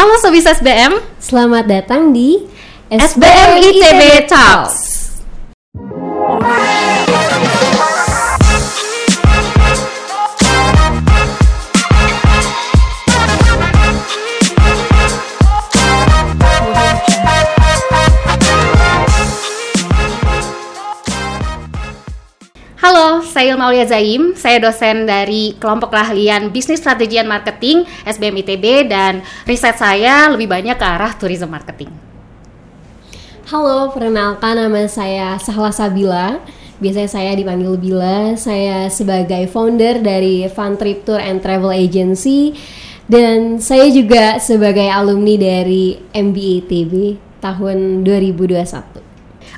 Halo Sobi SBM, Selamat datang di SBM ITB Talks. Saya Ilma Aulia Zaim. Saya dosen dari kelompok keahlian Bisnis Strategi dan Marketing SBM ITB dan riset saya lebih banyak ke arah tourism marketing. Halo, perkenalkan nama saya Sahla Sabila. Biasanya saya dipanggil Bila. Saya sebagai founder dari Fun Trip Tour and Travel Agency dan saya juga sebagai alumni dari MBA ITB tahun 2021.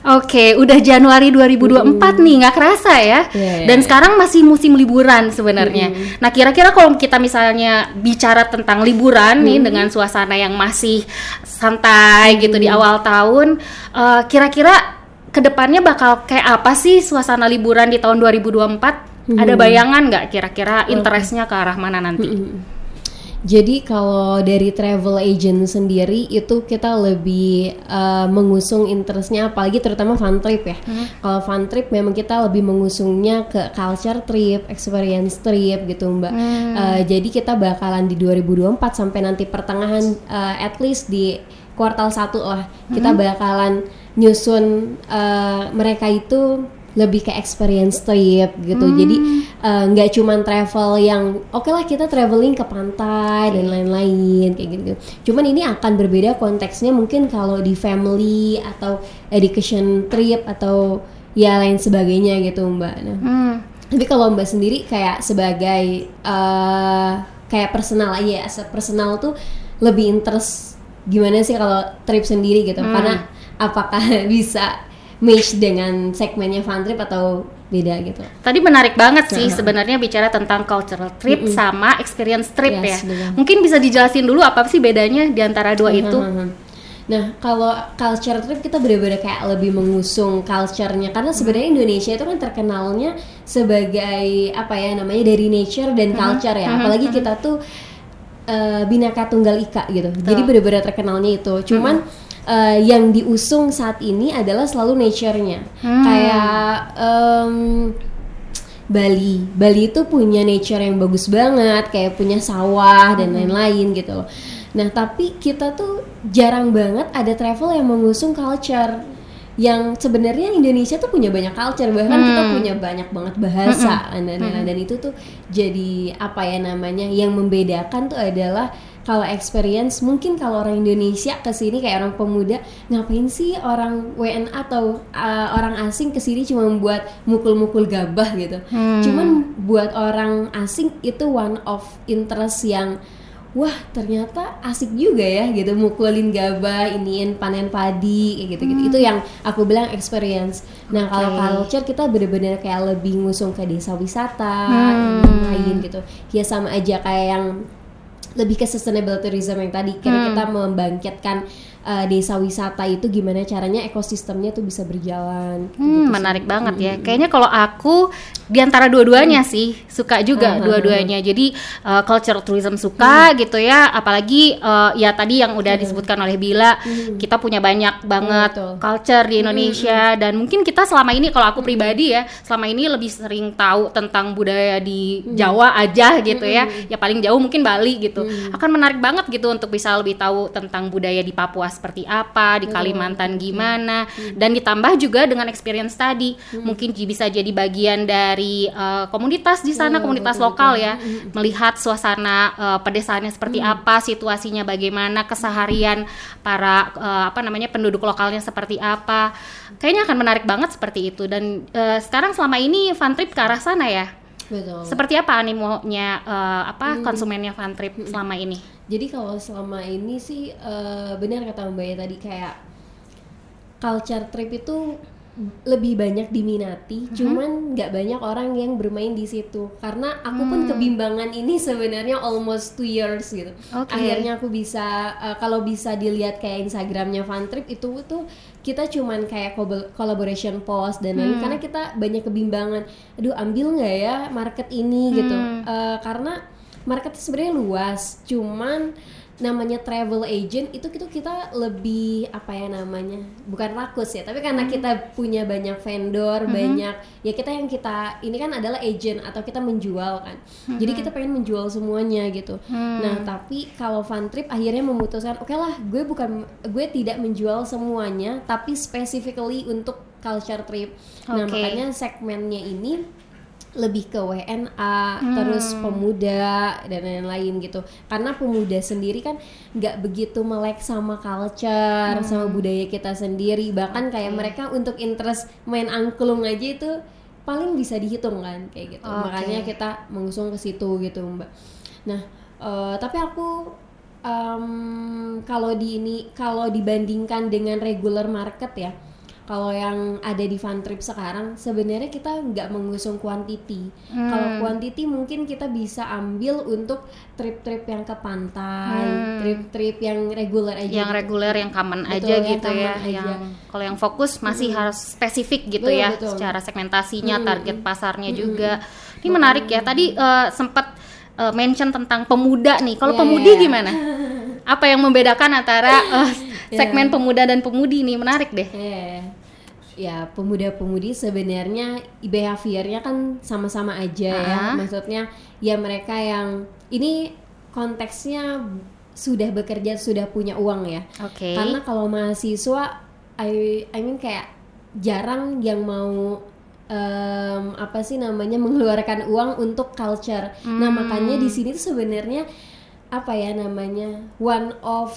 Oke, udah Januari 2024 nih, nggak kerasa ya. Iya. Dan sekarang masih musim liburan sebenarnya. Nah, kira-kira kalau kita misalnya bicara tentang liburan nih dengan suasana yang masih santai gitu di awal tahun, eh, kira-kira ke depannya bakal kayak apa sih suasana liburan di tahun 2024? Ada bayangan nggak kira-kira interestnya ke arah mana nanti? Jadi kalau dari travel agent sendiri itu kita lebih uh, mengusung interestnya apalagi terutama fun trip ya. Kalau fun trip memang kita lebih mengusungnya ke culture trip, experience trip gitu Mbak. Uh, jadi kita bakalan di 2024 sampai nanti pertengahan uh, at least di kuartal satu lah kita bakalan nyusun uh, mereka itu lebih ke experience trip gitu. Jadi eh, nggak cuman travel yang oke lah kita traveling ke pantai dan lain-lain kayak gitu. Cuman ini akan berbeda konteksnya mungkin kalau di family atau education trip atau ya lain sebagainya gitu Mbak. Nah, Hmm. tapi kalau Mbak sendiri kayak sebagai eh kayak personal aja, as a personal tuh lebih interest gimana sih kalau trip sendiri gitu? Karena apakah bisa match dengan segmennya fun trip atau beda gitu? Tadi menarik banget sih sebenarnya bicara tentang cultural trip sama experience trip ya. Yes, betul. Mungkin bisa dijelasin dulu apa sih bedanya di antara dua itu? Nah, kalau culture trip kita benar-benar kayak lebih mengusung culture-nya karena sebenarnya Indonesia itu kan terkenalnya sebagai apa ya namanya dari nature dan culture ya. Apalagi kita tuh eh, bineka tunggal ika gitu. Jadi benar-benar terkenalnya itu. Cuman eh, yang diusung saat ini adalah selalu nature-nya. Kayak em, Bali. Bali itu punya nature yang bagus banget, kayak punya sawah dan lain-lain gitu loh. Nah, tapi kita tuh jarang banget ada travel yang mengusung culture. Yang sebenarnya Indonesia tuh punya banyak culture bahkan kita punya banyak banget bahasa dan dan dan itu tuh jadi apa ya namanya yang membedakan tuh adalah kalau experience mungkin kalau orang Indonesia ke sini kayak orang pemuda ngapain sih orang WNA atau uh, orang asing ke sini cuma buat mukul-mukul gabah gitu. Cuman buat orang asing itu one of interest yang wah ternyata asik juga ya gitu mukulin gabah iniin panen padi kayak gitu gitu itu yang aku bilang experience. Nah kalau culture kita bener-bener kayak lebih ngusung ke desa wisata yang lain gitu. Ya sama aja kayak yang lebih ke sustainable tourism yang tadi. Kira kita membangkitkan uh, desa wisata itu gimana caranya ekosistemnya tuh bisa berjalan. Hmm, menarik banget ya. Kayaknya kalau aku di antara dua-duanya sih suka juga dua-duanya. Jadi uh, culture tourism suka gitu ya. Apalagi uh, ya tadi yang udah disebutkan oleh Bila, kita punya banyak banget Betul. culture di Indonesia. Dan mungkin kita selama ini kalau aku pribadi ya, selama ini lebih sering tahu tentang budaya di Jawa aja gitu ya. Ya paling jauh mungkin Bali gitu. Akan menarik banget gitu untuk bisa lebih tahu tentang budaya di Papua seperti apa, di Kalimantan gimana. Dan ditambah juga dengan experience tadi. Mungkin j- bisa jadi bagian dari uh, komunitas di sana, komunitas lokal ya, melihat suasana uh, pedesaannya seperti apa, situasinya bagaimana, keseharian para uh, apa namanya penduduk lokalnya seperti apa. Kayaknya akan menarik banget seperti itu. Dan uh, sekarang selama ini fun trip ke arah sana ya. Betul Seperti apa animonya uh, apa konsumennya fun trip selama ini? Jadi kalau selama ini sih eh, benar kata Mbak ya tadi kayak culture trip itu lebih banyak diminati, cuman nggak banyak orang yang bermain di situ. Karena aku pun kebimbangan ini sebenarnya almost two years gitu. Oke. Akhirnya aku bisa eh, kalau bisa dilihat kayak Instagramnya Fun Trip itu tuh kita cuman kayak collaboration post dan lain karena kita banyak kebimbangan. Aduh ambil nggak ya market ini gitu? Eh, karena marketnya sebenarnya luas, cuman namanya travel agent itu itu kita lebih apa ya namanya bukan rakus ya tapi karena kita punya banyak vendor banyak ya kita yang kita ini kan adalah agent atau kita menjual kan. Jadi kita pengen menjual semuanya gitu. Nah tapi kalau fun trip akhirnya memutuskan oke lah gue bukan gue tidak menjual semuanya tapi specifically untuk culture trip. Nah Oke. makanya segmennya ini lebih ke WNA terus pemuda dan lain-lain gitu. Karena pemuda sendiri kan nggak begitu melek sama culture sama budaya kita sendiri. Bahkan kayak mereka untuk interest main angklung aja itu paling bisa dihitung kan kayak gitu. Oke. makanya kita mengusung ke situ gitu mbak. Nah eh, tapi aku em, kalau di ini kalau dibandingkan dengan regular market ya kalau yang ada di fun trip sekarang sebenarnya kita nggak mengusung quantity. Kalau quantity mungkin kita bisa ambil untuk trip-trip yang ke pantai, trip-trip yang regular aja. yang gitu. reguler yang common Betul, aja yang gitu ya aja. yang kalau yang fokus masih harus spesifik gitu Betul, ya betul. secara segmentasinya target pasarnya juga ini menarik ya tadi eh, sempat eh, mention tentang pemuda nih kalau Iya, pemudi iya. gimana apa yang membedakan antara Iya. Segmen pemuda dan pemudi nih menarik deh Eh, ya pemuda-pemudi sebenarnya behaviornya kan sama-sama aja ya. Ah. Maksudnya ya mereka yang ini konteksnya sudah bekerja sudah punya uang ya. oke Karena kalau mahasiswa, I, I mean kayak jarang yang mau em, apa sih namanya mengeluarkan uang untuk culture. Nah makanya di sini tuh sebenarnya apa ya namanya one of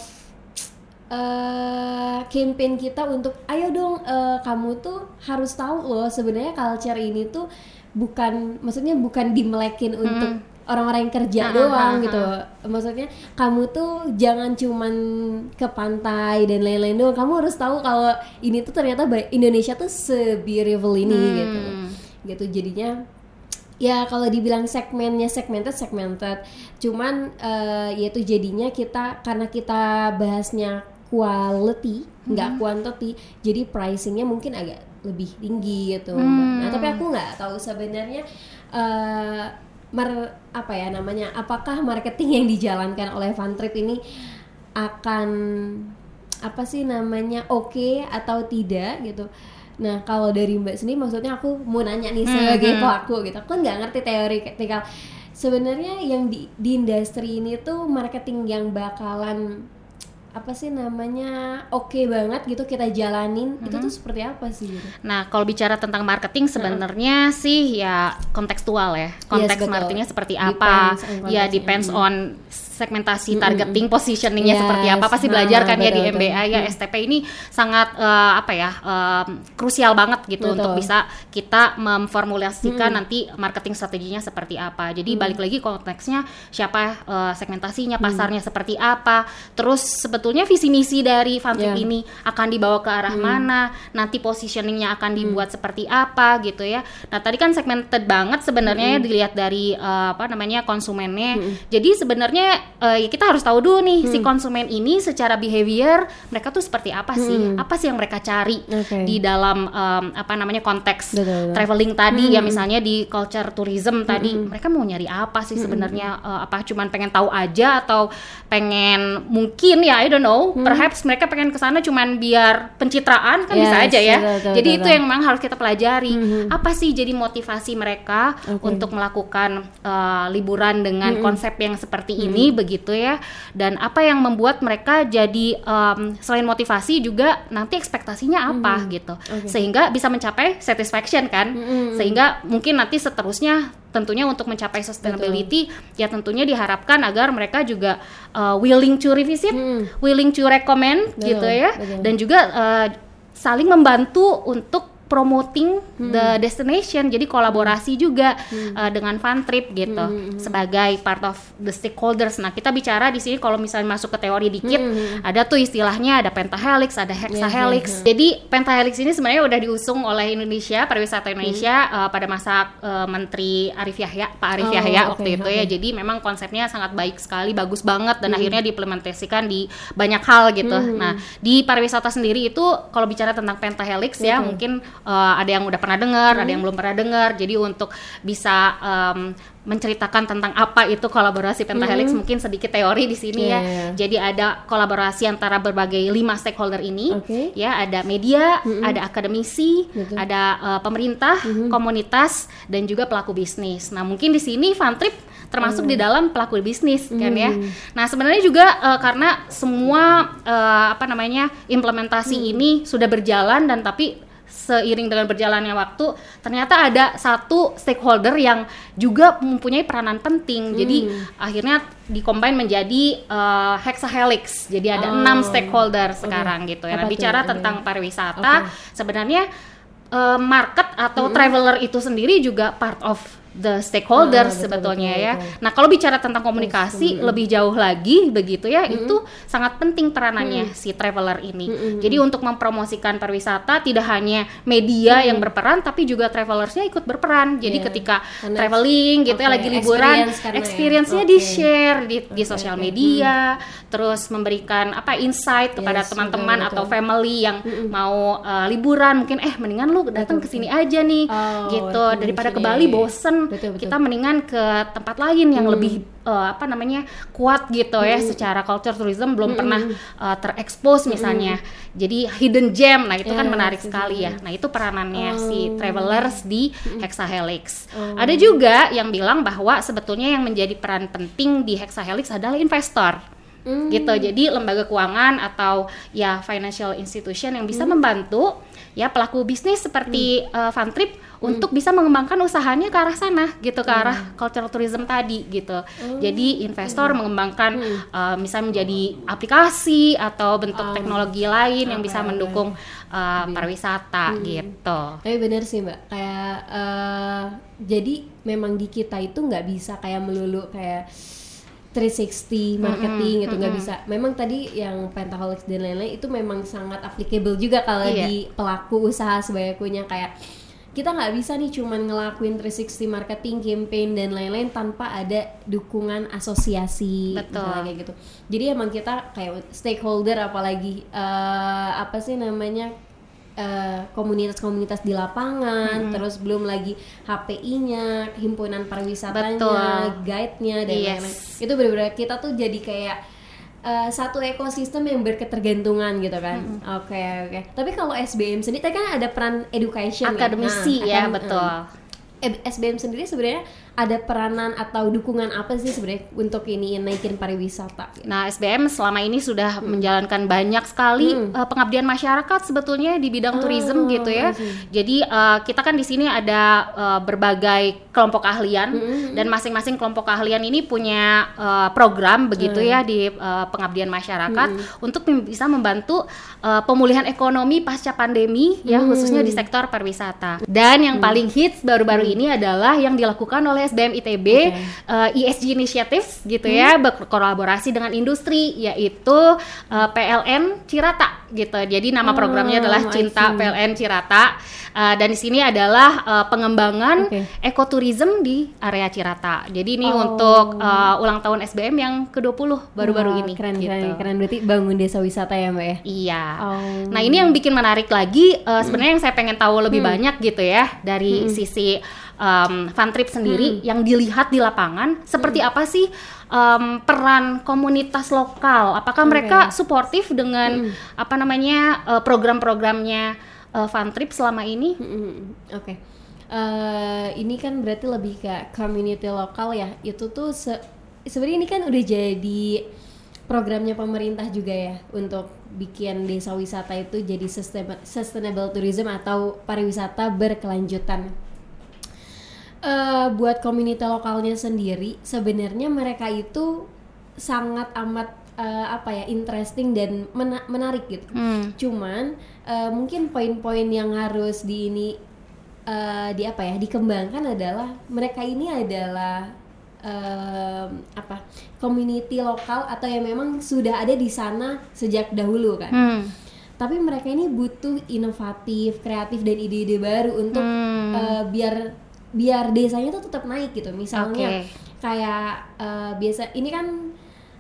eh campaign kita untuk ayo dong eh, kamu tuh harus tahu loh sebenarnya culture ini tuh bukan maksudnya bukan dimelekin untuk orang-orang yang kerja Ah, doang ah, ah, gitu maksudnya kamu tuh jangan cuman ke pantai dan lain-lain doang. Kamu harus tahu kalau ini tuh ternyata Indonesia tuh se-beautiful ini gitu Hmm. gitu. Jadinya ya kalau dibilang segmennya segmented segmented. Cuman eh, yaitu jadinya kita karena kita bahasnya quality nggak quantity jadi pricingnya mungkin agak lebih tinggi gitu. Mbak. nah tapi aku nggak tahu sebenarnya eh mer- apa ya namanya apakah marketing yang dijalankan oleh Funtrip ini akan apa sih namanya oke atau tidak gitu. Nah kalau dari mbak sendiri maksudnya aku mau nanya nih sebagai pelaku gitu. Aku nggak ngerti teori ketika sebenarnya yang di, di industri ini tuh marketing yang bakalan apa sih namanya oke banget gitu kita jalanin itu tuh seperti apa sih gitu Nah, kalau bicara tentang marketing sebenarnya sih ya kontekstual ya. Konteks betul. marketingnya seperti apa? Depends on Ya konteksnya. depends on segmentasi targeting positioningnya Yes, seperti apa. Pasti ha, belajar kan ya di betul, betul. MBA ya. STP ini sangat eh, apa ya em, krusial banget gitu Betul. untuk bisa kita memformulasikan nanti marketing strateginya seperti apa. Jadi balik lagi konteksnya siapa eh, segmentasinya pasarnya seperti apa. Terus sebetulnya visi misi dari Funtrip Ya. ini akan dibawa ke arah mana? Nanti positioningnya akan dibuat seperti apa gitu ya. Nah tadi kan segmented banget sebenarnya ya dilihat dari eh, apa namanya konsumennya. Jadi sebenarnya eh, ya kita harus tahu dulu nih si konsumen ini secara behavior mereka tuh seperti apa sih? Apa sih yang mereka cari Oke. di dalam em, apa namanya konteks Betul, betul. traveling tadi? Ya misalnya di culture tourism tadi mereka mau nyari apa sih sebenarnya? Eh, apa cuman pengen tahu aja atau pengen mungkin ya I don't know. Perhaps mereka pengen ke sana cuman biar pencitraan kan bisa Yes, aja ya. betul, betul, jadi betul, itu betul. yang memang harus kita pelajari. Apa sih jadi motivasi mereka Oke. untuk melakukan eh, liburan dengan konsep yang seperti ini begitu ya. Dan apa yang membuat mereka jadi em, selain motivasi juga nanti ekspektasinya apa gitu. Oke. sehingga bisa mencapai satisfaction kan. Sehingga mungkin nanti seterusnya tentunya untuk mencapai sustainability ya tentunya diharapkan agar mereka juga uh, willing to revisit willing to recommend Betul, gitu ya. betul. dan juga uh, saling membantu untuk promoting the destination jadi kolaborasi juga uh, dengan fun trip gitu sebagai part of the stakeholders. Nah kita bicara di sini kalau misalnya masuk ke teori dikit ada tuh istilahnya ada pentahelix ada hexahelix. jadi pentahelix ini sebenarnya udah diusung oleh Indonesia pariwisata Indonesia uh, pada masa uh, Menteri Arif Yahya Pak Arif Oh, Yahya oke, waktu itu ya. Jadi memang konsepnya sangat baik sekali bagus banget dan akhirnya diimplementasikan di banyak hal gitu. Nah di pariwisata sendiri itu kalau bicara tentang pentahelix ya mungkin uh, ada yang udah pernah dengar, ada yang belum pernah dengar. Jadi untuk bisa um, menceritakan tentang apa itu kolaborasi pentahelix Hmm. mungkin sedikit teori di sini ya. Iya. Jadi ada kolaborasi antara berbagai lima stakeholder ini. Oke. Ya, ada media, ada akademisi, Betul. ada uh, pemerintah, komunitas dan juga pelaku bisnis. Nah, mungkin di sini Fantrip termasuk di dalam pelaku bisnis kan ya. Nah, sebenarnya juga uh, karena semua uh, apa namanya implementasi ini sudah berjalan dan tapi seiring dengan berjalannya waktu ternyata ada satu stakeholder yang juga mempunyai peranan penting. Jadi akhirnya dikombin menjadi uh, hexahelix. Jadi ada Oh. enam stakeholder sekarang gitu ya. Nah, bicara Oke. tentang pariwisata sebenarnya uh, market atau traveler itu sendiri juga part of the Ah, stakeholders betul, sebetulnya betul, ya. betul. Nah, kalau bicara tentang komunikasi lebih jauh lagi begitu ya, itu sangat penting peranannya si traveler ini. Jadi untuk mempromosikan pariwisata tidak hanya media yang berperan tapi juga travelersnya ikut berperan. Jadi Iya. ketika Karena- traveling gitu ya lagi liburan, experience ya. experience-nya Oke. di-share di di Oke, sosial media, terus memberikan apa insight kepada Yes, teman-teman betul, atau betul. family yang mau uh, liburan mungkin eh mendingan lu datang ke sini aja nih Oh, gitu daripada ke recommendation, Bali iya, Betul, betul. kita mendingan ke tempat lain yang lebih uh, apa namanya kuat gitu ya secara culture tourism belum pernah uh, terekspos misalnya jadi hidden gem nah itu kan Ya, menarik setuju. sekali ya nah itu peranannya si Oh. travelers di Hexahelix Oh. ada juga yang bilang bahwa sebetulnya yang menjadi peran penting di Hexahelix adalah investor Hmm. gitu jadi lembaga keuangan atau ya financial institution yang Hmm. bisa membantu ya pelaku bisnis seperti uh, Fantrip untuk bisa mengembangkan usahanya ke arah sana gitu ke arah cultural tourism tadi gitu. Jadi investor mengembangkan uh, misalnya menjadi aplikasi atau bentuk teknologi lain yang bisa oke, mendukung uh, pariwisata gitu. Tapi bener sih mbak, kayak eh, jadi memang di kita itu nggak bisa kayak melulu kayak 360 marketing gitu nggak bisa. Memang tadi yang Pentaholics dan lain-lain itu memang sangat applicable juga kalau Iya. di pelaku usaha sebayakunya kayak kita nggak bisa nih cuman ngelakuin 360 marketing campaign dan lain-lain tanpa ada dukungan asosiasi Betul. kayak gitu. Jadi emang kita kayak stakeholder apalagi eh, apa sih namanya eh, komunitas-komunitas di lapangan, terus belum lagi HPI-nya, himpunan pariwisatanya, guide-nya dan Yes. lain-lain. Itu benar-benar kita tuh jadi kayak eh, satu ekosistem yang berketergantungan gitu kan. Oke oke. Tapi kalau SBM sendiri tadi kan ada peran education kan? akademisi Nah, ya akan- betul eh, SBM sendiri sebenarnya ada peranan atau dukungan apa sih sebenarnya untuk ini naikin pariwisata? gitu? Nah, SBM selama ini sudah menjalankan banyak sekali uh, pengabdian masyarakat sebetulnya di bidang tourism Oh, gitu I ya. Jadi uh, kita kan di sini ada uh, berbagai kelompok keahlian dan masing-masing kelompok keahlian ini punya uh, program begitu ya di uh, pengabdian masyarakat untuk mem- bisa membantu uh, pemulihan ekonomi pasca pandemi ya khususnya di sektor pariwisata. Dan yang paling hits baru-baru ini adalah yang dilakukan oleh SBM ITB Oke. uh, ESG Initiatives gitu ya berkolaborasi dengan industri yaitu uh, PLN Cirata gitu. Jadi nama programnya adalah Oh, Cinta. PLN Cirata Uh, dan di sini adalah uh, pengembangan Oke. ekoturism di area Cirata. Jadi ini Oh. untuk uh, ulang tahun SBM yang ke-20 baru-baru ini Keren gitu. keren keren berarti bangun desa wisata ya mbak ya? Iya. Oh. Nah ini yang bikin menarik lagi uh, sebenarnya yang saya pengen tahu lebih banyak gitu ya dari sisi um, fun trip sendiri yang dilihat di lapangan seperti apa sih um, peran komunitas lokal? Apakah mereka suportif dengan apa namanya uh, program-programnya uh, fun trip selama ini? Mm-mm. Oke. Eh, ini kan berarti lebih ke community lokal ya. Itu tuh se- sebenarnya ini kan udah jadi programnya pemerintah juga ya untuk bikin desa wisata itu jadi sustain- sustainable tourism atau pariwisata berkelanjutan. Eh, buat komunitas lokalnya sendiri sebenarnya mereka itu sangat amat eh, apa ya interesting dan mena- menarik gitu. Hmm. Cuman eh, mungkin poin-poin yang harus di ini eh, di apa ya dikembangkan adalah mereka ini adalah em, apa community lokal atau yang memang sudah ada di sana sejak dahulu kan. Hmm. Tapi mereka ini butuh inovatif, kreatif dan ide-ide baru untuk Hmm. eh, biar biar desanya tuh tetap naik gitu. Misalnya Oke. kayak eh, biasa ini kan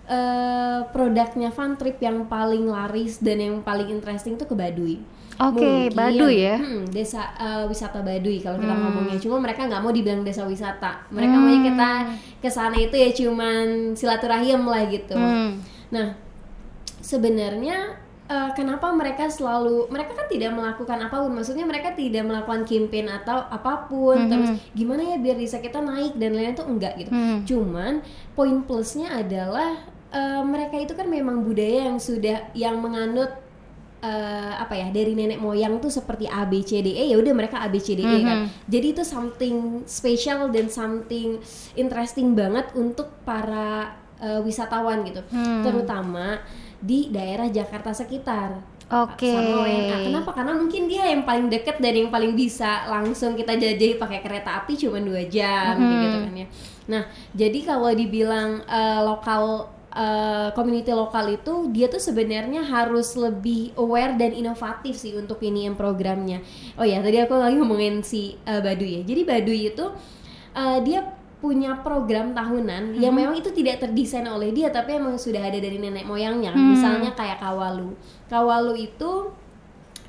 eh, produknya fun trip yang paling laris dan yang paling interesting tuh ke Baduy. Oke, Mungkin, Baduy ya. hmm, desa eh, wisata Baduy kalau kita Hmm. ngomongnya. Cuma mereka nggak mau dibilang desa wisata. Mereka maunya kita ke sana itu ya cuman silaturahim lah gitu. Hmm. Nah, sebenarnya eh, kenapa mereka selalu mereka kan tidak melakukan apa pun maksudnya mereka tidak melakukan campaign atau apa pun terus gimana ya biar desa kita naik dan lain-lain tuh enggak gitu. Hmm. cuman poin plusnya adalah eh, mereka itu kan memang budaya yang sudah yang menganut eh, apa ya dari nenek moyang tuh seperti A B C D E ya udah mereka A B C D E kan. Jadi itu something special dan something interesting banget untuk para eh, wisatawan gitu. Terutama di daerah Jakarta sekitar Oke. sama WNA. Kenapa? Karena mungkin dia yang paling deket dan yang paling bisa langsung kita jajahi pakai kereta api cuma dua jam kayak gitu kan ya. Nah, jadi kalau dibilang eh, lokal eh, community lokal itu dia tuh sebenarnya harus lebih aware dan inovatif sih untuk ini yang programnya. Oh ya, tadi aku lagi ngomongin si eh, Baduy ya. Jadi Baduy itu eh, dia punya program tahunan yang memang itu tidak terdesain oleh dia tapi emang sudah ada dari nenek moyangnya. Misalnya kayak Kawalu. Kawalu itu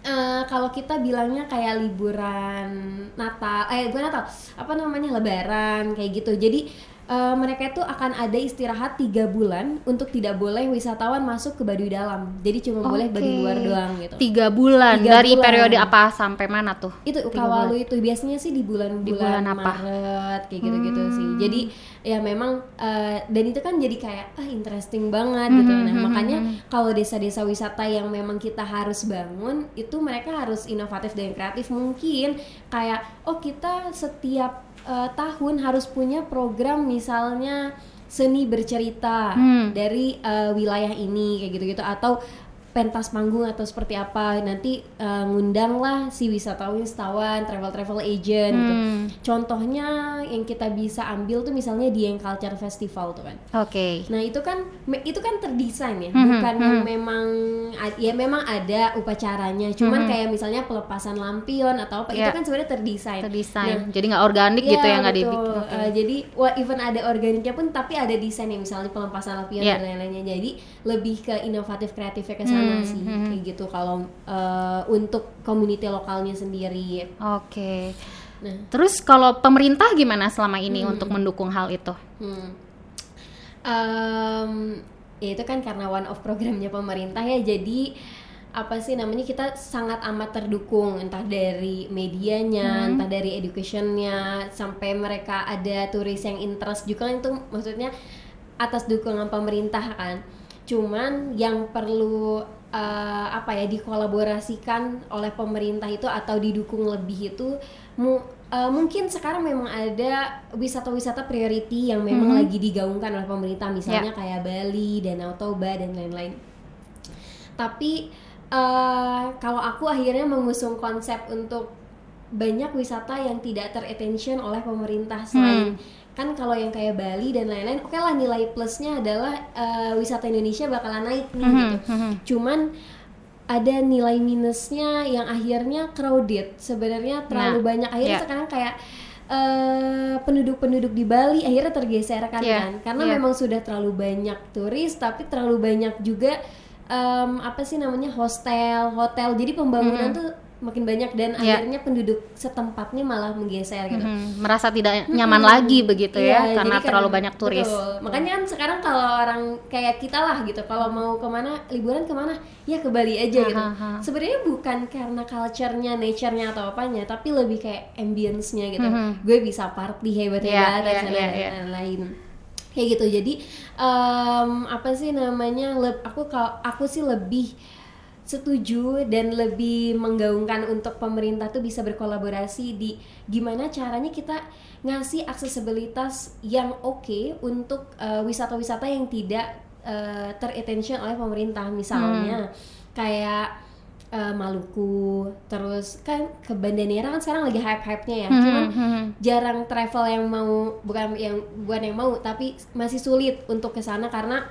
eh, kalau kita bilangnya kayak liburan Natal, eh bukan Natal, apa namanya Lebaran kayak gitu. Jadi eh, mereka itu akan ada istirahat tiga bulan untuk tidak boleh wisatawan masuk ke Baduy dalam. Jadi cuma boleh Baduy Oke. luar doang gitu. Tiga bulan Tiga dari bulan. periode apa sampai mana tuh? itu kawalu itu biasanya sih di bulan-bulan Di bulan apa? Hmm. Maret kayak gitu-gitu sih. Jadi ya memang eh, dan itu kan jadi kayak ah interesting banget gitu. Hmm, Nah, makanya kalau desa-desa wisata yang memang kita harus bangun itu mereka harus inovatif dan kreatif. Mungkin kayak oh kita setiap eh, tahun harus punya program misalnya seni bercerita Hmm. dari eh, wilayah ini kayak gitu-gitu atau pentas panggung atau seperti apa nanti eh, ngundang lah si wisatawan wisatawan travel travel agent gitu Hmm. contohnya yang kita bisa ambil tuh misalnya di yang culture festival tuh kan Oke. nah itu kan itu kan terdesain ya Hmm, bukan yang memang a- ya memang ada upacaranya cuman kayak misalnya pelepasan lampion atau apa itu Hmm. Ya. kan sebenarnya terdesain Terdesain. Jadi nggak organik gitu ya nggak dibikin. Oke. Eh, jadi wah even ada organiknya pun tapi ada desain yang misalnya pelepasan lampion Iya. dan lain-lainnya. Jadi lebih ke inovatif kreatifnya ke sana Hmm, sih kayak gitu. Kalau eh, untuk community lokalnya sendiri. Oke. Nah, Terus kalau pemerintah gimana selama ini untuk mendukung hal itu? hmm. Em, ya itu kan karena one of programnya pemerintah ya. Jadi apa sih namanya kita sangat amat terdukung. Entah dari medianya entah dari educationnya. Sampai mereka ada turis yang interest juga kan itu maksudnya atas dukungan pemerintah kan. Cuman yang perlu eh, apa ya dikolaborasikan oleh pemerintah itu atau didukung lebih itu mu- eh, mungkin sekarang memang ada wisata-wisata priority yang memang lagi digaungkan oleh pemerintah. Misalnya kayak Bali, Danau Toba dan lain-lain. Tapi eh, kalau aku akhirnya mengusung konsep untuk banyak wisata yang tidak terattention oleh pemerintah selain kan kalau yang kayak Bali dan lain-lain oke lah nilai plusnya adalah eh, wisata Indonesia bakalan naik nih gitu. Cuman ada nilai minusnya yang akhirnya crowded sebenarnya terlalu Nah, banyak akhirnya ya. sekarang kayak eh, penduduk-penduduk di Bali akhirnya tergeser kan Iya, kan karena iya. memang sudah terlalu banyak turis tapi terlalu banyak juga em, apa sih namanya hostel hotel jadi pembangunan tuh makin banyak dan Iya. akhirnya penduduk setempatnya malah menggeser gitu Hmm, merasa tidak nyaman lagi begitu ya Iya, karena terlalu banyak turis. betul. Makanya kan sekarang kalau orang kayak kita lah gitu, kalau mau ke mana liburan ke mana, ya ke Bali aja gitu. Sebenarnya bukan karena culture-nya, nature-nya atau apanya, tapi lebih kayak ambience-nya gitu. Mhm. Gue bisa party hebat-hebat Iya, iya, dan iya, iya. lain-lain. Kayak gitu. Jadi em, apa sih namanya? leb- aku kalau aku sih lebih setuju dan lebih menggaungkan untuk pemerintah tuh bisa berkolaborasi di gimana caranya kita ngasih aksesibilitas yang oke untuk eh, wisata-wisata yang tidak eh, terattention oleh pemerintah misalnya. Kayak eh, Maluku terus kan ke Banda Neira kan sekarang lagi hype-hype-nya ya. Cuman Hmm, jarang travel yang mau bukan yang bukan yang mau tapi masih sulit untuk ke sana karena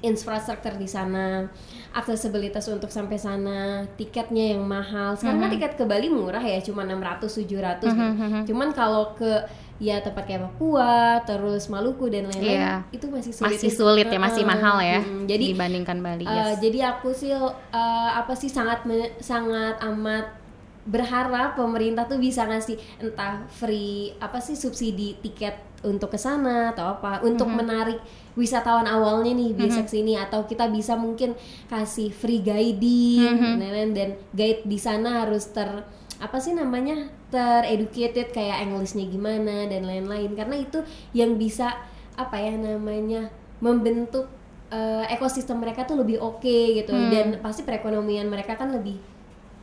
infrastruktur di sana aksesibilitas untuk sampai sana tiketnya yang mahal sekarang kan tiket ke Bali murah ya cuma 600 700 gitu. cuman kalau ke ya tempat kayak Papua, terus Maluku dan lain-lain Iya. itu masih sulit. masih sulit ya masih mahal ya Mm, jadi dibandingkan Bali Uh, yes. Jadi aku sih uh, apa sih sangat sangat amat berharap pemerintah tuh bisa ngasih entah free apa sih subsidi tiket untuk ke sana atau apa untuk Mm-hmm. menarik wisatawan awalnya nih bisa ke sini atau kita bisa mungkin kasih free guiding dan lain-lain. dan guide di sana harus ter apa sih namanya tereducated kayak Englishnya gimana dan lain-lain karena itu yang bisa apa ya namanya membentuk eh, ekosistem mereka tuh lebih oke gitu Hmm. dan pasti perekonomian mereka kan lebih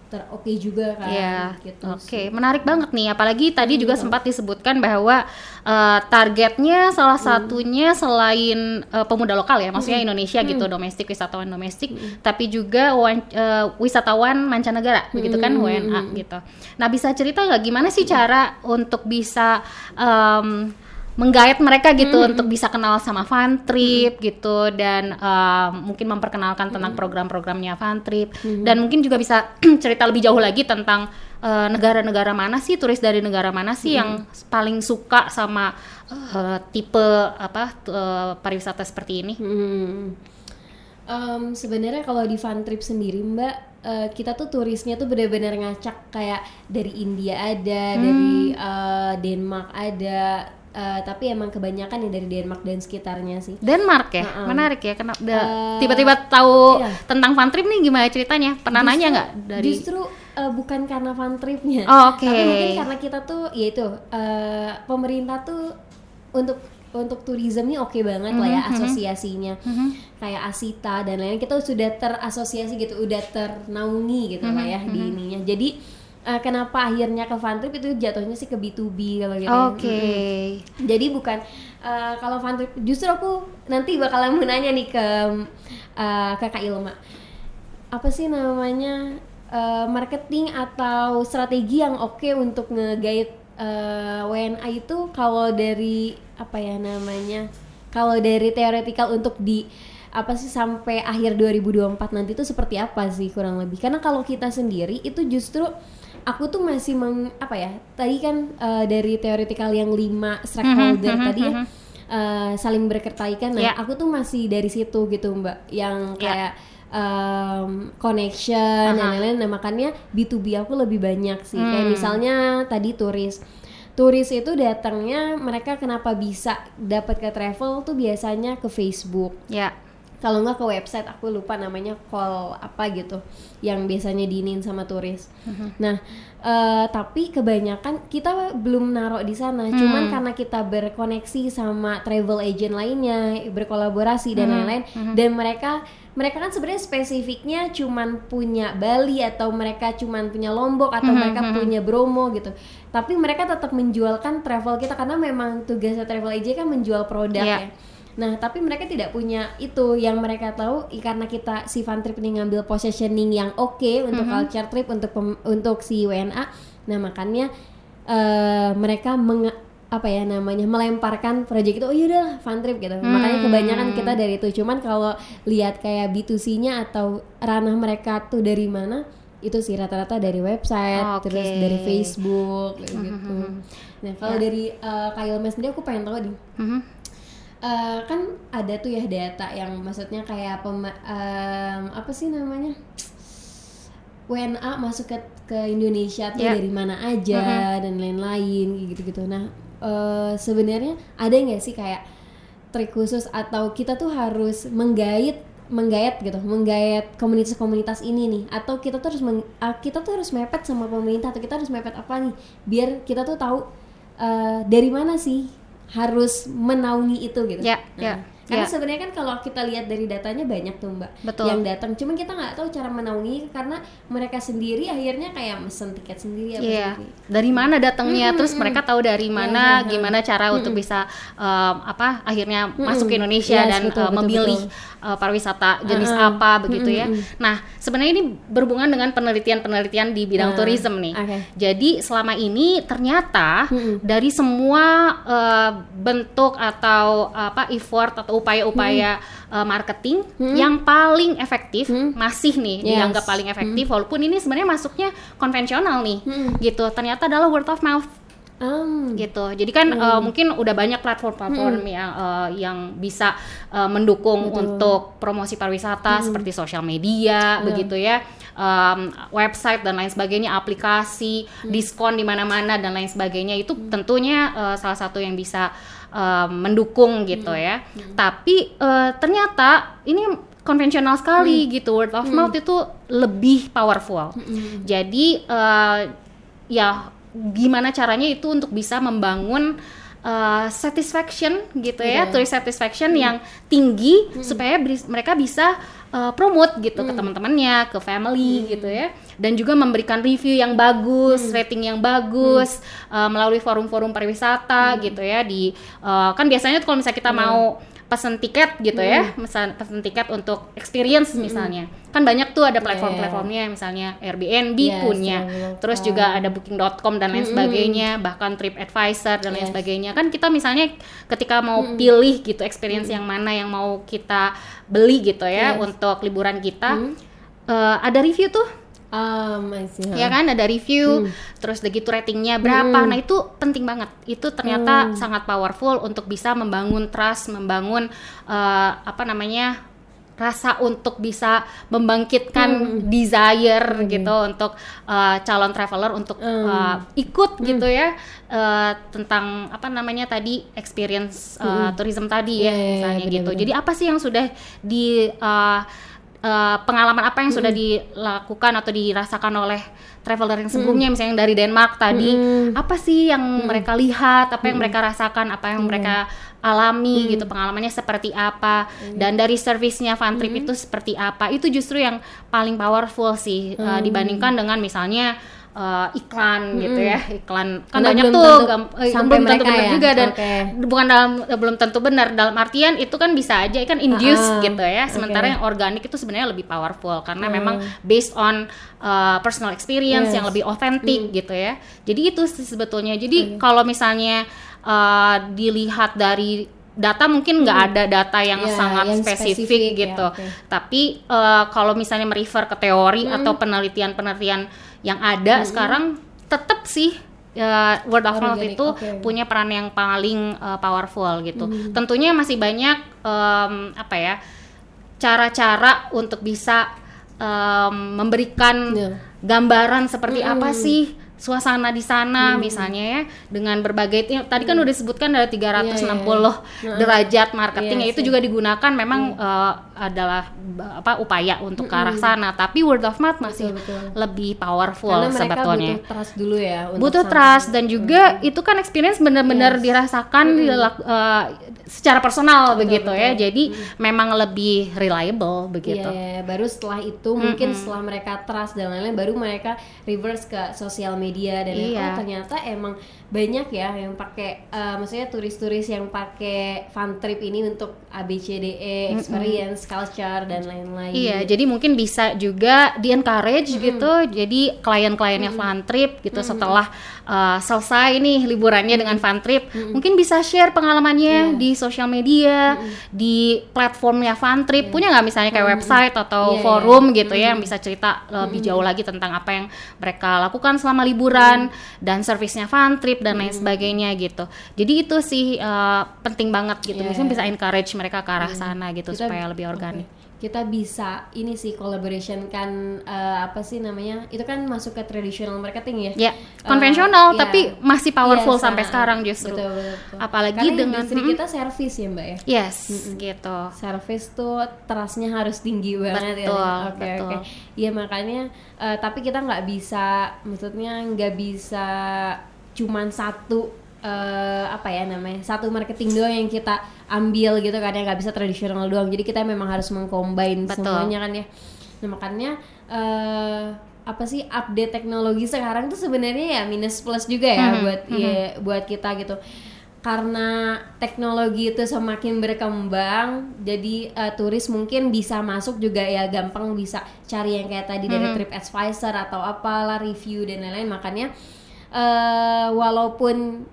teroke juga kan Iya, gitu oke, sih. menarik banget nih. Apalagi tadi juga sempat disebutkan bahwa eh, targetnya salah satunya selain eh, pemuda lokal ya, maksudnya Indonesia gitu, domestik wisatawan domestik, tapi juga wan- eh, wisatawan mancanegara, begitu kan WNA gitu. Nah, bisa cerita nggak gimana sih cara untuk bisa em, menggait mereka gitu untuk bisa kenal sama Fun Trip gitu dan eh, mungkin memperkenalkan tentang program-programnya Fun Trip. Dan mungkin juga bisa cerita lebih jauh lagi tentang eh, negara-negara mana sih turis dari negara mana sih yang paling suka sama eh, tipe apa eh, pariwisata seperti ini. Hmm. Em, sebenarnya kalau di fun trip sendiri mbak eh, kita tuh turisnya tuh benar-benar ngacak kayak dari India ada dari eh, Denmark ada eh, tapi emang kebanyakan ya dari Denmark dan sekitarnya sih Denmark ya, Heeh. menarik ya. Kenapa Eh, tiba-tiba tahu iya. tentang Fun Trip nih gimana ceritanya? Pernah Justru- nanya nggak dari? justru eh, bukan karena fun tripnya Oh, oke. tapi mungkin karena kita tuh ya itu eh, pemerintah tuh untuk untuk tourism nih oke banget lah ya Mhm, mhm. asosiasinya Mhm. kayak Asita dan lain-lain kita sudah terasosiasi gitu udah ternaungi gitu lah Mhm, ya di ininya jadi eh, kenapa akhirnya ke fun trip itu jatuhnya sih ke B2B kalau gitu. Oke. Mm-mm. jadi bukan eh, kalau fun trip justru aku nanti bakalan mau nanya nih ke eh, ke Kak Ilma apa sih namanya eh, marketing atau strategi yang oke untuk nge-guide eh, WNA itu kalau dari apa ya namanya kalau dari teoretikal untuk di apa sih sampai akhir 2024 nanti itu seperti apa sih kurang lebih karena kalau kita sendiri itu justru aku tuh masih meng apa ya tadi kan eh, dari teoretikal yang lima stakeholder Mhm, mhm, tadi ya mhm. eh, saling berkaitan nah Ya. aku tuh masih dari situ gitu mbak yang Ya. kayak um, connection dan lain-lain nah makanya B2B aku lebih banyak sih kayak Hmm. misalnya tadi turis turis itu datangnya mereka kenapa bisa dapat ke travel tuh biasanya ke Facebook Ya. Kalau nggak ke website aku lupa namanya call apa gitu yang biasanya diinin sama turis. Nah, eh, tapi kebanyakan kita belum naruh di sana. Cuman karena kita berkoneksi sama travel agent lainnya, berkolaborasi dan lain-lain, dan mereka mereka kan sebenarnya spesifiknya cuman punya Bali atau mereka cuman punya Lombok atau mereka punya Bromo gitu. Tapi mereka tetap menjualkan travel kita karena memang tugasnya travel agent kan menjual produk Iya. ya. Nah, tapi mereka tidak punya itu yang mereka tahu karena kita si fun trip ini ngambil positioning yang oke untuk culture trip untuk pem- untuk si WNA. Nah, makanya eh, mereka menge- apa ya namanya melemparkan proyek itu oh yaudah fun trip gitu. Makanya kebanyakan kita dari itu. Cuman kalau lihat kayak B2C-nya atau ranah mereka tuh dari mana? Itu sih rata-rata dari website, Oke. terus dari Facebook kayak gitu. Nah, kalau dari uh, Kak Ilma sendiri aku pengen tahu nih Mhm. Eh, kan ada tuh ya data yang maksudnya kayak pema- em, apa sih namanya WNA masuk ke ke Indonesia tuh Ya. dari mana aja dan lain-lain gitu-gitu. Nah eh, sebenarnya ada nggak sih kayak trik khusus atau kita tuh harus menggait menggait gitu, menggait komunitas-komunitas ini nih, atau kita tuh harus meng- ah, kita tuh harus mepet sama pemerintah atau kita harus mepet apa nih, biar kita tuh tahu eh, dari mana sih harus menaungi itu gitu. Ya, Nah, ya, Karena ya. sebenarnya kan kalau kita lihat dari datanya banyak tuh mbak Betul. yang datang, cuman kita nggak tahu cara menaungi karena mereka sendiri akhirnya kayak mesen tiket sendiri Iya. sendiri. Dari mana datangnya? Terus mereka tahu dari mana, Iya, iya, gimana cara untuk bisa em, apa? Akhirnya masuk ke Indonesia Yes, dan betul, betul, memilih betul. eh, pariwisata jenis apa begitu ya. Nah, sebenarnya ini berhubungan dengan penelitian-penelitian di bidang Nah, tourism nih. oke. Jadi selama ini ternyata dari semua eh, bentuk atau apa effort atau upaya-upaya eh, marketing yang paling efektif masih nih Yes. dianggap paling efektif walaupun ini sebenarnya masuknya konvensional nih Hmm. gitu. Ternyata adalah word of mouth. Um, gitu. Jadi kan uh, mungkin udah banyak platform-platform yang uh, yang bisa uh, mendukung untuk promosi pariwisata seperti sosial media, begitu ya, um, website dan lain sebagainya, aplikasi, diskon di mana-mana dan lain sebagainya. Itu tentunya uh, salah satu yang bisa uh, mendukung gitu ya. Tapi uh, ternyata ini konvensional sekali gitu, word of mouth itu lebih powerful. Jadi uh, ya gimana caranya itu untuk bisa membangun uh, satisfaction gitu ya, Iya. tourist satisfaction yang tinggi supaya bis- mereka bisa uh, promote gitu ke teman-temannya, ke family gitu ya, dan juga memberikan review yang bagus, rating yang bagus uh, melalui forum-forum pariwisata gitu ya. Di uh, kan biasanya tuh kalau misalnya kita mau pesen tiket gitu ya, misal pesen tiket untuk experience misalnya, kan banyak tuh ada platform-platformnya misalnya Airbnb Yes, punya, terus juga ada Booking.com dan lain sebagainya, bahkan TripAdvisor dan lain Yes. sebagainya. Kan kita misalnya ketika mau pilih gitu experience yang mana yang mau kita beli gitu ya Yes. untuk liburan kita, eh, ada review tuh um, I see, ya kan? Ada review terus udah gitu ratingnya berapa. Nah itu penting banget. Itu ternyata sangat powerful untuk bisa membangun trust membangun eh, apa namanya rasa untuk bisa membangkitkan desire gitu untuk eh, calon traveler untuk eh, ikut gitu ya eh, tentang apa namanya tadi experience eh, tourism tadi ya Iya, iya, iya, misalnya gitu. benar-benar. jadi apa sih yang sudah di eh, eh, pengalaman apa yang sudah dilakukan atau dirasakan oleh traveler yang sebelumnya misalnya yang dari Denmark tadi apa sih yang mereka lihat apa yang mereka rasakan apa yang mereka alami gitu pengalamannya seperti apa dan dari servisnya Fun Trip itu seperti apa itu justru yang paling powerful sih eh, dibandingkan dengan misalnya eh, iklan gitu ya iklan. Kan Karena banyak belum tuh tentu eh, belum tentu mereka benar ya? juga dan Oke. bukan dalam belum tentu benar. Dalam artian itu kan bisa aja kan induce Ah, gitu ya. Sementara oke. yang organik itu sebenarnya lebih powerful karena memang based on uh, personal experience Yes. yang lebih otentik gitu ya. Jadi itu sebetulnya. Jadi kalau misalnya uh, dilihat dari data mungkin nggak ada data yang Ya, sangat yang spesifik, spesifik, ya, gitu. oke. tapi uh, kalau misalnya merefer ke teori atau penelitian-penelitian yang ada sekarang tetap sih uh, word of mouth itu oke. punya peran yang paling uh, powerful gitu. Tentunya masih banyak em, apa ya cara-cara untuk bisa em, memberikan Iya. gambaran seperti apa sih suasana di sana misalnya ya dengan berbagai tadi kan udah disebutkan ada 360 derajat marketing ya Iya itu juga digunakan memang eh, adalah ba- apa upaya untuk ke arah sana tapi word of mouth masih Betul, betul. lebih powerful Karena mereka sebetulnya. butuh trust dulu ya untuk butuh sampai- trust dan juga itu kan experience benar-benar dirasakan dilak- eh, secara personal begitu ya. jadi memang lebih reliable begitu. Iya, baru setelah itu mungkin setelah mereka trust dan lain-lain baru mereka reverse ke sosial media dan Iya. oh ternyata emang banyak ya yang pakai eh, maksudnya turis-turis yang pakai fun trip ini untuk ABCDE, experience, culture dan lain-lain. Iya, jadi mungkin bisa juga di encourage gitu. Jadi klien-kliennya fun trip gitu setelah uh, selesai nih liburannya dengan fun trip, mungkin bisa share pengalamannya di sosial media, di platformnya fun trip. Punya nggak misalnya kayak website atau Iya, forum gitu ya yang bisa cerita lebih jauh lagi tentang apa yang mereka lakukan selama liburan dan servisnya fun trip dan lain sebagainya gitu. Jadi itu sih uh, penting banget gitu. Iya, Misalnya bisa encourage mereka ke arah sana gitu Kita- supaya lebih organik. Oke. Kita bisa ini sih collaboration kan eh, apa sih namanya? Itu kan masuk ke traditional marketing ya. Ya, konvensional iya. tapi masih powerful Iya, sampai sa- sekarang justru. Betul, betul, betul. Apalagi Karena dengan industri mm, kita service ya, Mbak ya. yes, gitu. Service tuh trustnya harus tinggi banget Betul, ya. Oke betul. oke. Iya makanya eh, tapi kita nggak bisa, maksudnya nggak bisa cuman satu eh, apa ya namanya satu marketing doang yang kita ambil gitu kan ya nggak bisa tradisional doang. Jadi kita memang harus mengcombine Betul. semuanya kan ya. Nah makanya eh, apa sih update teknologi sekarang tuh sebenarnya ya minus plus juga ya Mhm, buat ya, buat kita gitu karena teknologi itu semakin berkembang jadi eh, turis mungkin bisa masuk juga ya gampang bisa cari yang kayak tadi dari TripAdvisor atau apalah review dan lain-lain makanya eh walaupun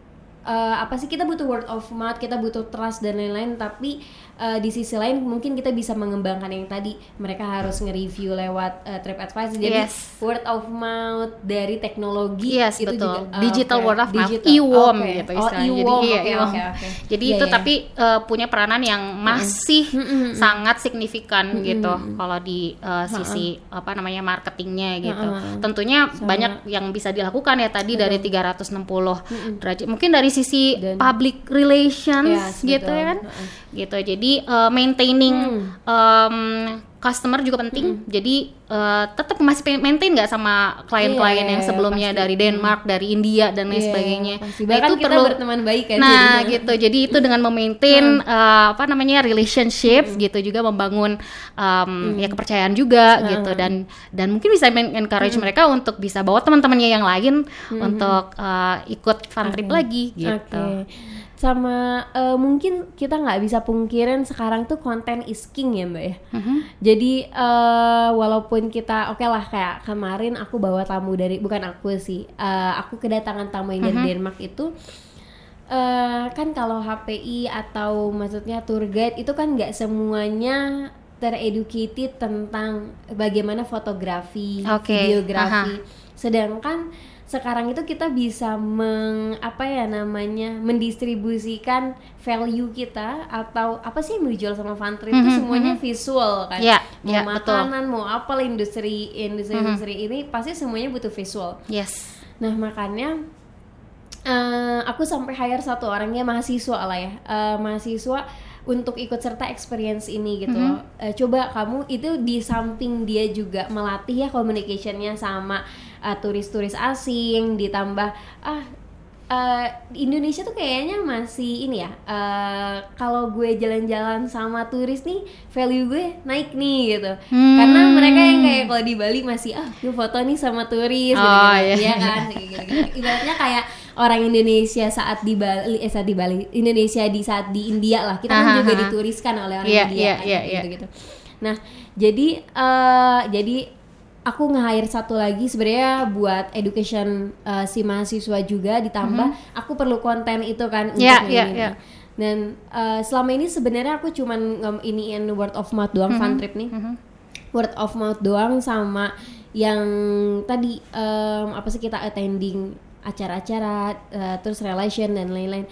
eh, apa sih kita butuh word of mouth kita butuh trust dan lain-lain tapi uh, di sisi lain mungkin kita bisa mengembangkan yang tadi mereka harus nge-review lewat uh, TripAdvisor jadi Yes. word of mouth dari teknologi Yes, itu betul. juga Digital oke. word of mouth, Digital. Oke. gitu oh, istilahnya. Jadi, e-worm, iya, oke, oke. Jadi Iya, itu iya. tapi uh, punya peranan yang masih sangat signifikan gitu kalau di uh, sisi apa namanya marketingnya gitu. Heeh. Tentunya banyak yang bisa dilakukan ya tadi dari 360 derajat. Mungkin dari sisi Dan- public relations Yes, gitu betul. ya kan. Heeh. Gitu. Jadi uh, maintaining um, customer juga penting. Jadi uh, tetap masih maintain nggak sama klien-klien Iya, yang sebelumnya pasti. dari Denmark, dari India dan lain Iya, sebagainya. pasti. Nah, Bahkan itu kita perlu berteman baik kan Nah, jadinya. gitu. Jadi itu dengan memaintain uh, apa namanya relationships gitu juga membangun um, ya kepercayaan juga gitu dan dan mungkin bisa encourage mereka untuk bisa bawa teman-temannya yang lain untuk uh, ikut fun trip lagi gitu. Oke. Sama eh, mungkin kita nggak bisa pungkirin sekarang tuh konten is king ya mbak ya. Mhm. Jadi eh, walaupun kita oke lah kayak kemarin aku bawa tamu dari bukan aku sih, eh, aku kedatangan tamu yang dari Denmark itu eh kan kalau HPI atau maksudnya tour guide itu kan nggak semuanya tereducated tentang bagaimana fotografi, Oke, videografi. Sedangkan sekarang itu kita bisa meng apa ya namanya mendistribusikan value kita atau apa sih yang dijual sama fun trip itu semuanya visual kan. Iya, mau betul. makanan, mau apa lah industri industri industri ini pasti semuanya butuh visual. Yes. Nah makanya eh, aku sampai hire satu orangnya mahasiswa lah ya, eh, mahasiswa untuk ikut serta experience ini gitu loh. Eh, coba kamu itu di samping dia juga melatih ya communicationnya sama eh, turis-turis asing, ditambah ah eh, di Indonesia tuh kayaknya masih ini ya. eh, kalau gue jalan-jalan sama turis nih, value gue naik nih gitu. Hmm. Karena mereka yang kayak kalau di Bali masih ah, gue foto nih sama turis, Oh, gitu-gitu. iya. Iya kan, gitu-gitu. Ibaratnya kayak orang Indonesia saat di Bali, eh saat di Bali, Indonesia di saat di India lah. Kita kan juga aha. dituriskan oleh orang Iya, India iya, kan, kayak iya. gitu-gitu. Nah, jadi eh jadi aku nge-hire satu lagi sebenarnya buat education eh, si mahasiswa juga ditambah aku perlu konten itu kan untuk Iya, iya, ini. iya. Dan eh, selama ini sebenarnya aku cuman ngem- iniin word of mouth doang fun trip nih. Word of mouth doang sama yang tadi em, apa sih kita attending acara-acara eh, terus relation dan lain-lain.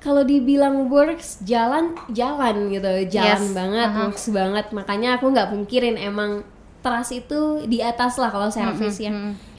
Kalau dibilang works jalan jalan gitu, jalan Yes, banget, aha. works banget. Makanya aku nggak pungkirin emang trust itu di atas lah kalau service ya.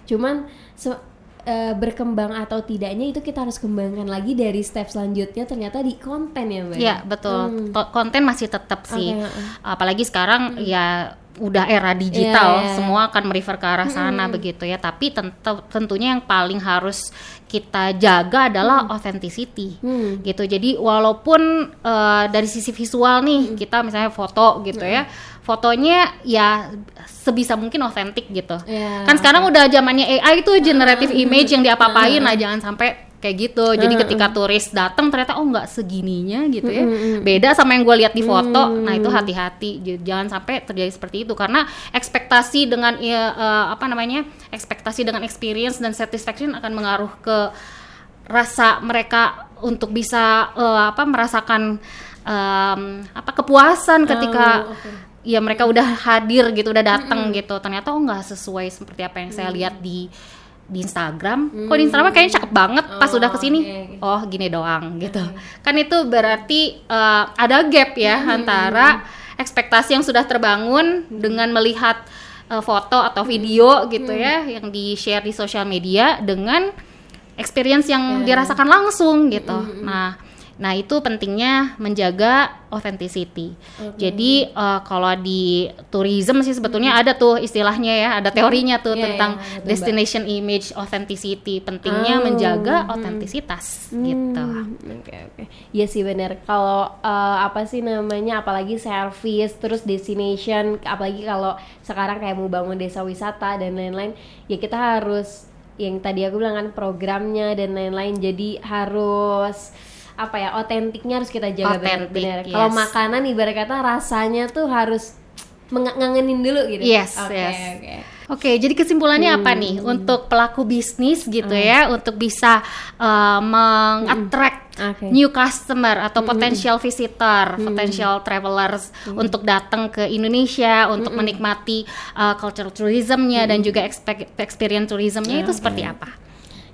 Cuman se- eh, berkembang atau tidaknya itu kita harus kembangkan lagi dari step selanjutnya ternyata di konten ya mbak. Iya betul. Ko- Konten masih tetap sih. Hmm. Heeh. Apalagi sekarang ya udah era digital, Iya, iya. semua akan merefer ke arah sana begitu ya. Tapi tentu tentunya yang paling harus kita jaga adalah authenticity. Hmm. Gitu. Jadi walaupun eh, dari sisi visual nih kita misalnya foto gitu ya. Fotonya ya sebisa mungkin otentik gitu. Iya, kan sekarang udah zamannya AI itu generative image yang diapa-apain lah jangan sampai kayak gitu. Jadi ketika turis datang ternyata oh nggak segininya gitu ya. Beda sama yang gue lihat di foto. Nah, itu hati-hati. Jangan sampai terjadi seperti itu karena ekspektasi dengan ya, eh, apa namanya? ekspektasi dengan experience dan satisfaction akan mengaruh ke rasa mereka untuk bisa eh, apa merasakan em, apa kepuasan ketika Oh, oke. Ya mereka udah hadir gitu udah datang gitu. Ternyata oh nggak sesuai seperti apa yang saya lihat di di Instagram. Kok di Instagram kayaknya cakep banget pas Oh, udah ke sini. oke, oke. oh gini doang gitu. Kan itu berarti eh, ada gap ya antara ekspektasi yang sudah terbangun dengan melihat eh, foto atau video gitu ya yang di share di sosial media dengan experience yang dirasakan langsung gitu. Nah Nah, itu pentingnya menjaga authenticity. Jadi eh, kalau di tourism sih sebetulnya ada tuh istilahnya ya, ada teorinya tuh Iya, tentang iya, ada tuh, Mbak. destination image authenticity. Pentingnya Oh, menjaga autentisitas gitu. Hmm, Oke oke. Iya sih benar. Kalau eh, apa sih namanya apalagi service terus destination apalagi kalau sekarang kayak mau bangun desa wisata dan lain-lain ya kita harus yang tadi aku bilang kan programnya dan lain-lain jadi harus apa ya otentiknya harus kita jaga Otentik, benar. yes. Kalau makanan ibarat kata rasanya tuh harus meng- ngangenin dulu gitu. Yes, Oke yes. oke. Oke, jadi kesimpulannya apa Hmm. nih untuk pelaku bisnis gitu ya, untuk bisa uh, mengattract Oke. new customer atau potential visitor, potential travelers untuk datang ke Indonesia untuk menikmati uh, cultural tourismnya dan juga expe- experience tourismnya itu seperti apa?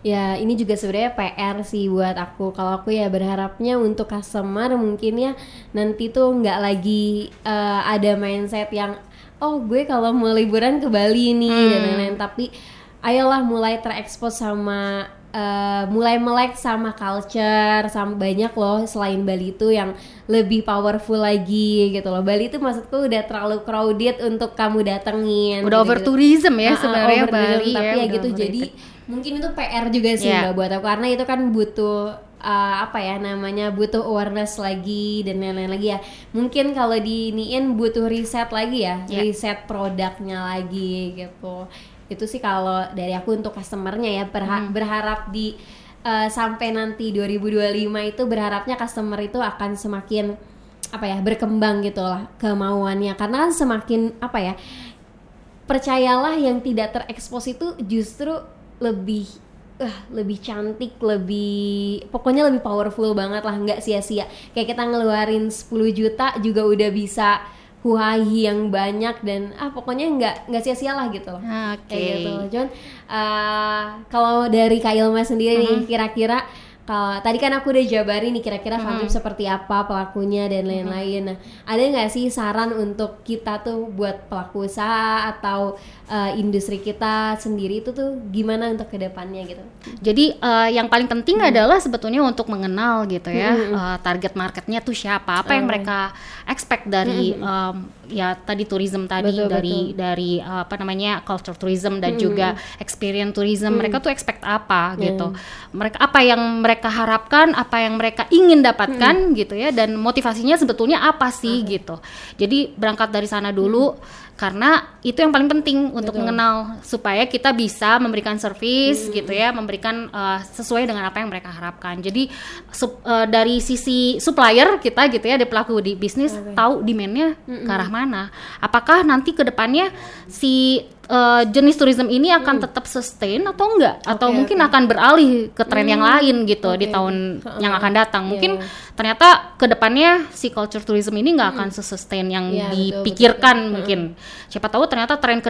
Ya ini juga sebenarnya PR sih buat aku. Kalau aku ya berharapnya untuk customer mungkin ya nanti tuh nggak lagi eh, ada mindset yang oh gue kalau mau liburan ke Bali nih dan lain-lain. Tapi ayolah mulai terekspos sama eh, mulai melek sama culture sama banyak loh selain Bali itu yang lebih powerful lagi gitu loh. Bali itu maksudku udah terlalu crowded untuk kamu datengin. Udah over gitu-gitu. tourism ya ah, sebenarnya Bali tapi ya, udah gitu jadi mungkin itu PR juga sih Iya. mbak buat aku karena itu kan butuh uh, apa ya namanya butuh awareness lagi dan lain-lain lagi ya mungkin kalau diniin butuh riset lagi ya Iya. riset produknya lagi gitu itu sih kalau dari aku untuk customernya ya berha- Hmm. berharap di uh, sampai nanti 2025 itu berharapnya customer itu akan semakin apa ya berkembang gitu lah kemauannya karena kan semakin apa ya percayalah yang tidak terekspos itu justru lebih eh, lebih cantik, lebih pokoknya lebih powerful banget lah, nggak sia-sia. Kayak kita ngeluarin 10 juta juga udah bisa huahi yang banyak dan ah pokoknya nggak nggak sia-sia lah gitu loh. Oke. Kayak gitu. Cuman eh, kalau dari Kak Ilma sendiri nih kira-kira kalau tadi kan aku udah jabarin nih kira-kira Fun Trip seperti apa pelakunya dan lain-lain. Nah, ada nggak sih saran untuk kita tuh buat pelaku usaha atau eh, industri kita sendiri itu tuh gimana untuk ke depannya gitu? Jadi eh, yang paling penting Hmm. adalah sebetulnya untuk mengenal gitu ya eh, target marketnya tuh siapa, apa Oh. yang mereka expect dari em, ya tadi tourism tadi Hmm. Betul, dari betul. dari apa namanya culture tourism dan juga experience tourism Hmm. mereka tuh expect apa Iya. gitu. Mereka apa yang mereka harapkan, apa yang mereka ingin dapatkan Hmm. gitu ya dan motivasinya sebetulnya apa sih gitu. Jadi berangkat dari sana dulu karena itu yang paling penting untuk Hmm. Betul. mengenal supaya kita bisa memberikan Hmm. service gitu ya, memberikan uh, sesuai dengan apa yang mereka harapkan. Jadi sup- uh, dari sisi supplier kita gitu ya, di pelaku di bisnis tahu demandnya ke arah mana. Apakah nanti ke depannya si uh, jenis tourism ini akan tetap sustain atau enggak? Atau Hmm. Mungkin oke. akan beralih ke tren yang lain gitu di Oke. tahun Heeh. yang akan datang. Iya, Mungkin iya. ternyata ke depannya si culture tourism ini nggak akan sustain yang Iya, betul, dipikirkan betul. mungkin. Siapa tahu ternyata tren ke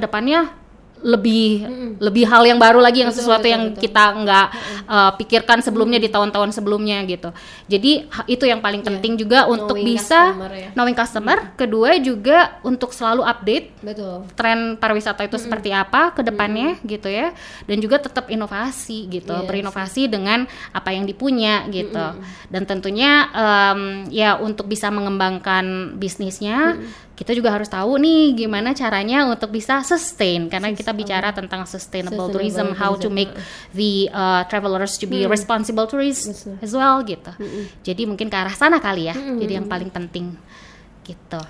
lebih lebih hal yang baru lagi yang Betul, sesuatu betul, yang betul. kita nggak uh, pikirkan sebelumnya di tahun-tahun sebelumnya gitu. Jadi itu yang paling Iya. penting juga untuk Knowing bisa customer ya. knowing customer. Kedua juga untuk selalu update Betul. tren pariwisata itu seperti apa ke depannya gitu ya dan juga tetap inovasi gitu Yes. berinovasi dengan apa yang dipunya gitu dan tentunya em, ya untuk bisa mengembangkan bisnisnya kita juga harus tahu nih gimana caranya untuk bisa sustain. Karena kita bicara tentang sustainable, Sustainable tourism how to tourism, make the uh, travelers to be responsible tourists Betul. as well gitu. Jadi mungkin ke arah sana kali ya. Jadi yang paling penting gitu.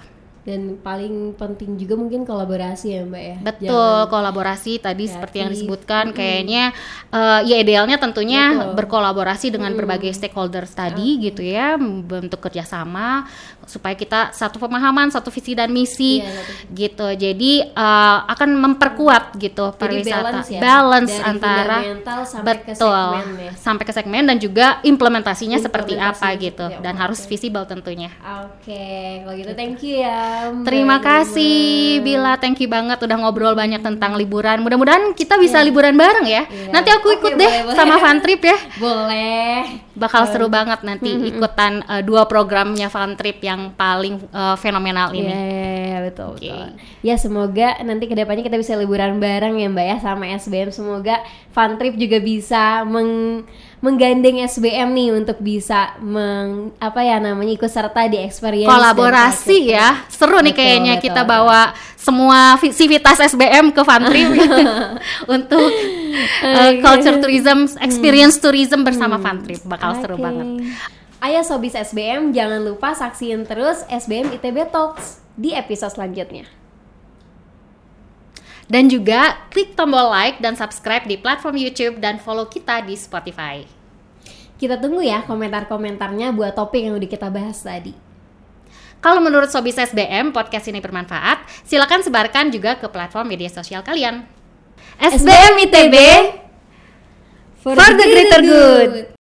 Dan paling penting juga mungkin kolaborasi ya Mbak ya. Betul, Jangan- kolaborasi. Tadi seperti yang kreatif. disebutkan kayaknya eh, ya idealnya tentunya Betul. berkolaborasi dengan berbagai stakeholders tadi gitu ya, bentuk kerjasama supaya kita satu pemahaman, satu visi dan misi Iya, betul. gitu. Jadi eh, akan memperkuat gitu Jadi pariwisata, balance ya. balance Dari antara sampai ke betul segmen ya. sampai ke segmen dan juga implementasinya seperti apa gitu seperti dan apa, harus visible tentunya. Oke, kalau gitu thank you ya. Mbak Terima kasih Bila, thank you banget udah ngobrol banyak tentang liburan. Mudah-mudahan kita bisa liburan bareng ya. Iya. Nanti aku ikut deh boleh, boleh. sama Fun Trip ya. Boleh. Bakal seru banget nanti ikutan uh, dua programnya Fun Trip yang paling uh, fenomenal Iya, ini. iya, iya, betul, Oke. betul. Ya semoga nanti ke depannya kita bisa liburan bareng ya Mbak ya sama SBM. Semoga Fun Trip juga bisa meng menggandeng SBM nih untuk bisa meng apa ya namanya ikut serta di experience Kolaborasi ya. Seru nih Betul, kayaknya betul, kita betul. bawa semua vi- civitas SBM ke Fun Trip untuk uh, culture tourism, experience tourism bersama Fun Trip. Bakal seru Oke. banget. Ayo Sobis SBM, jangan lupa saksiin terus SBM ITB Talks di episode selanjutnya. Dan juga klik tombol like dan subscribe di platform YouTube dan follow kita di Spotify. Kita tunggu ya komentar-komentarnya buat topik yang udah kita bahas tadi. Kalau menurut Sobis SBM, podcast ini bermanfaat, silakan sebarkan juga ke platform media sosial kalian. SBM ITB, for the greater good.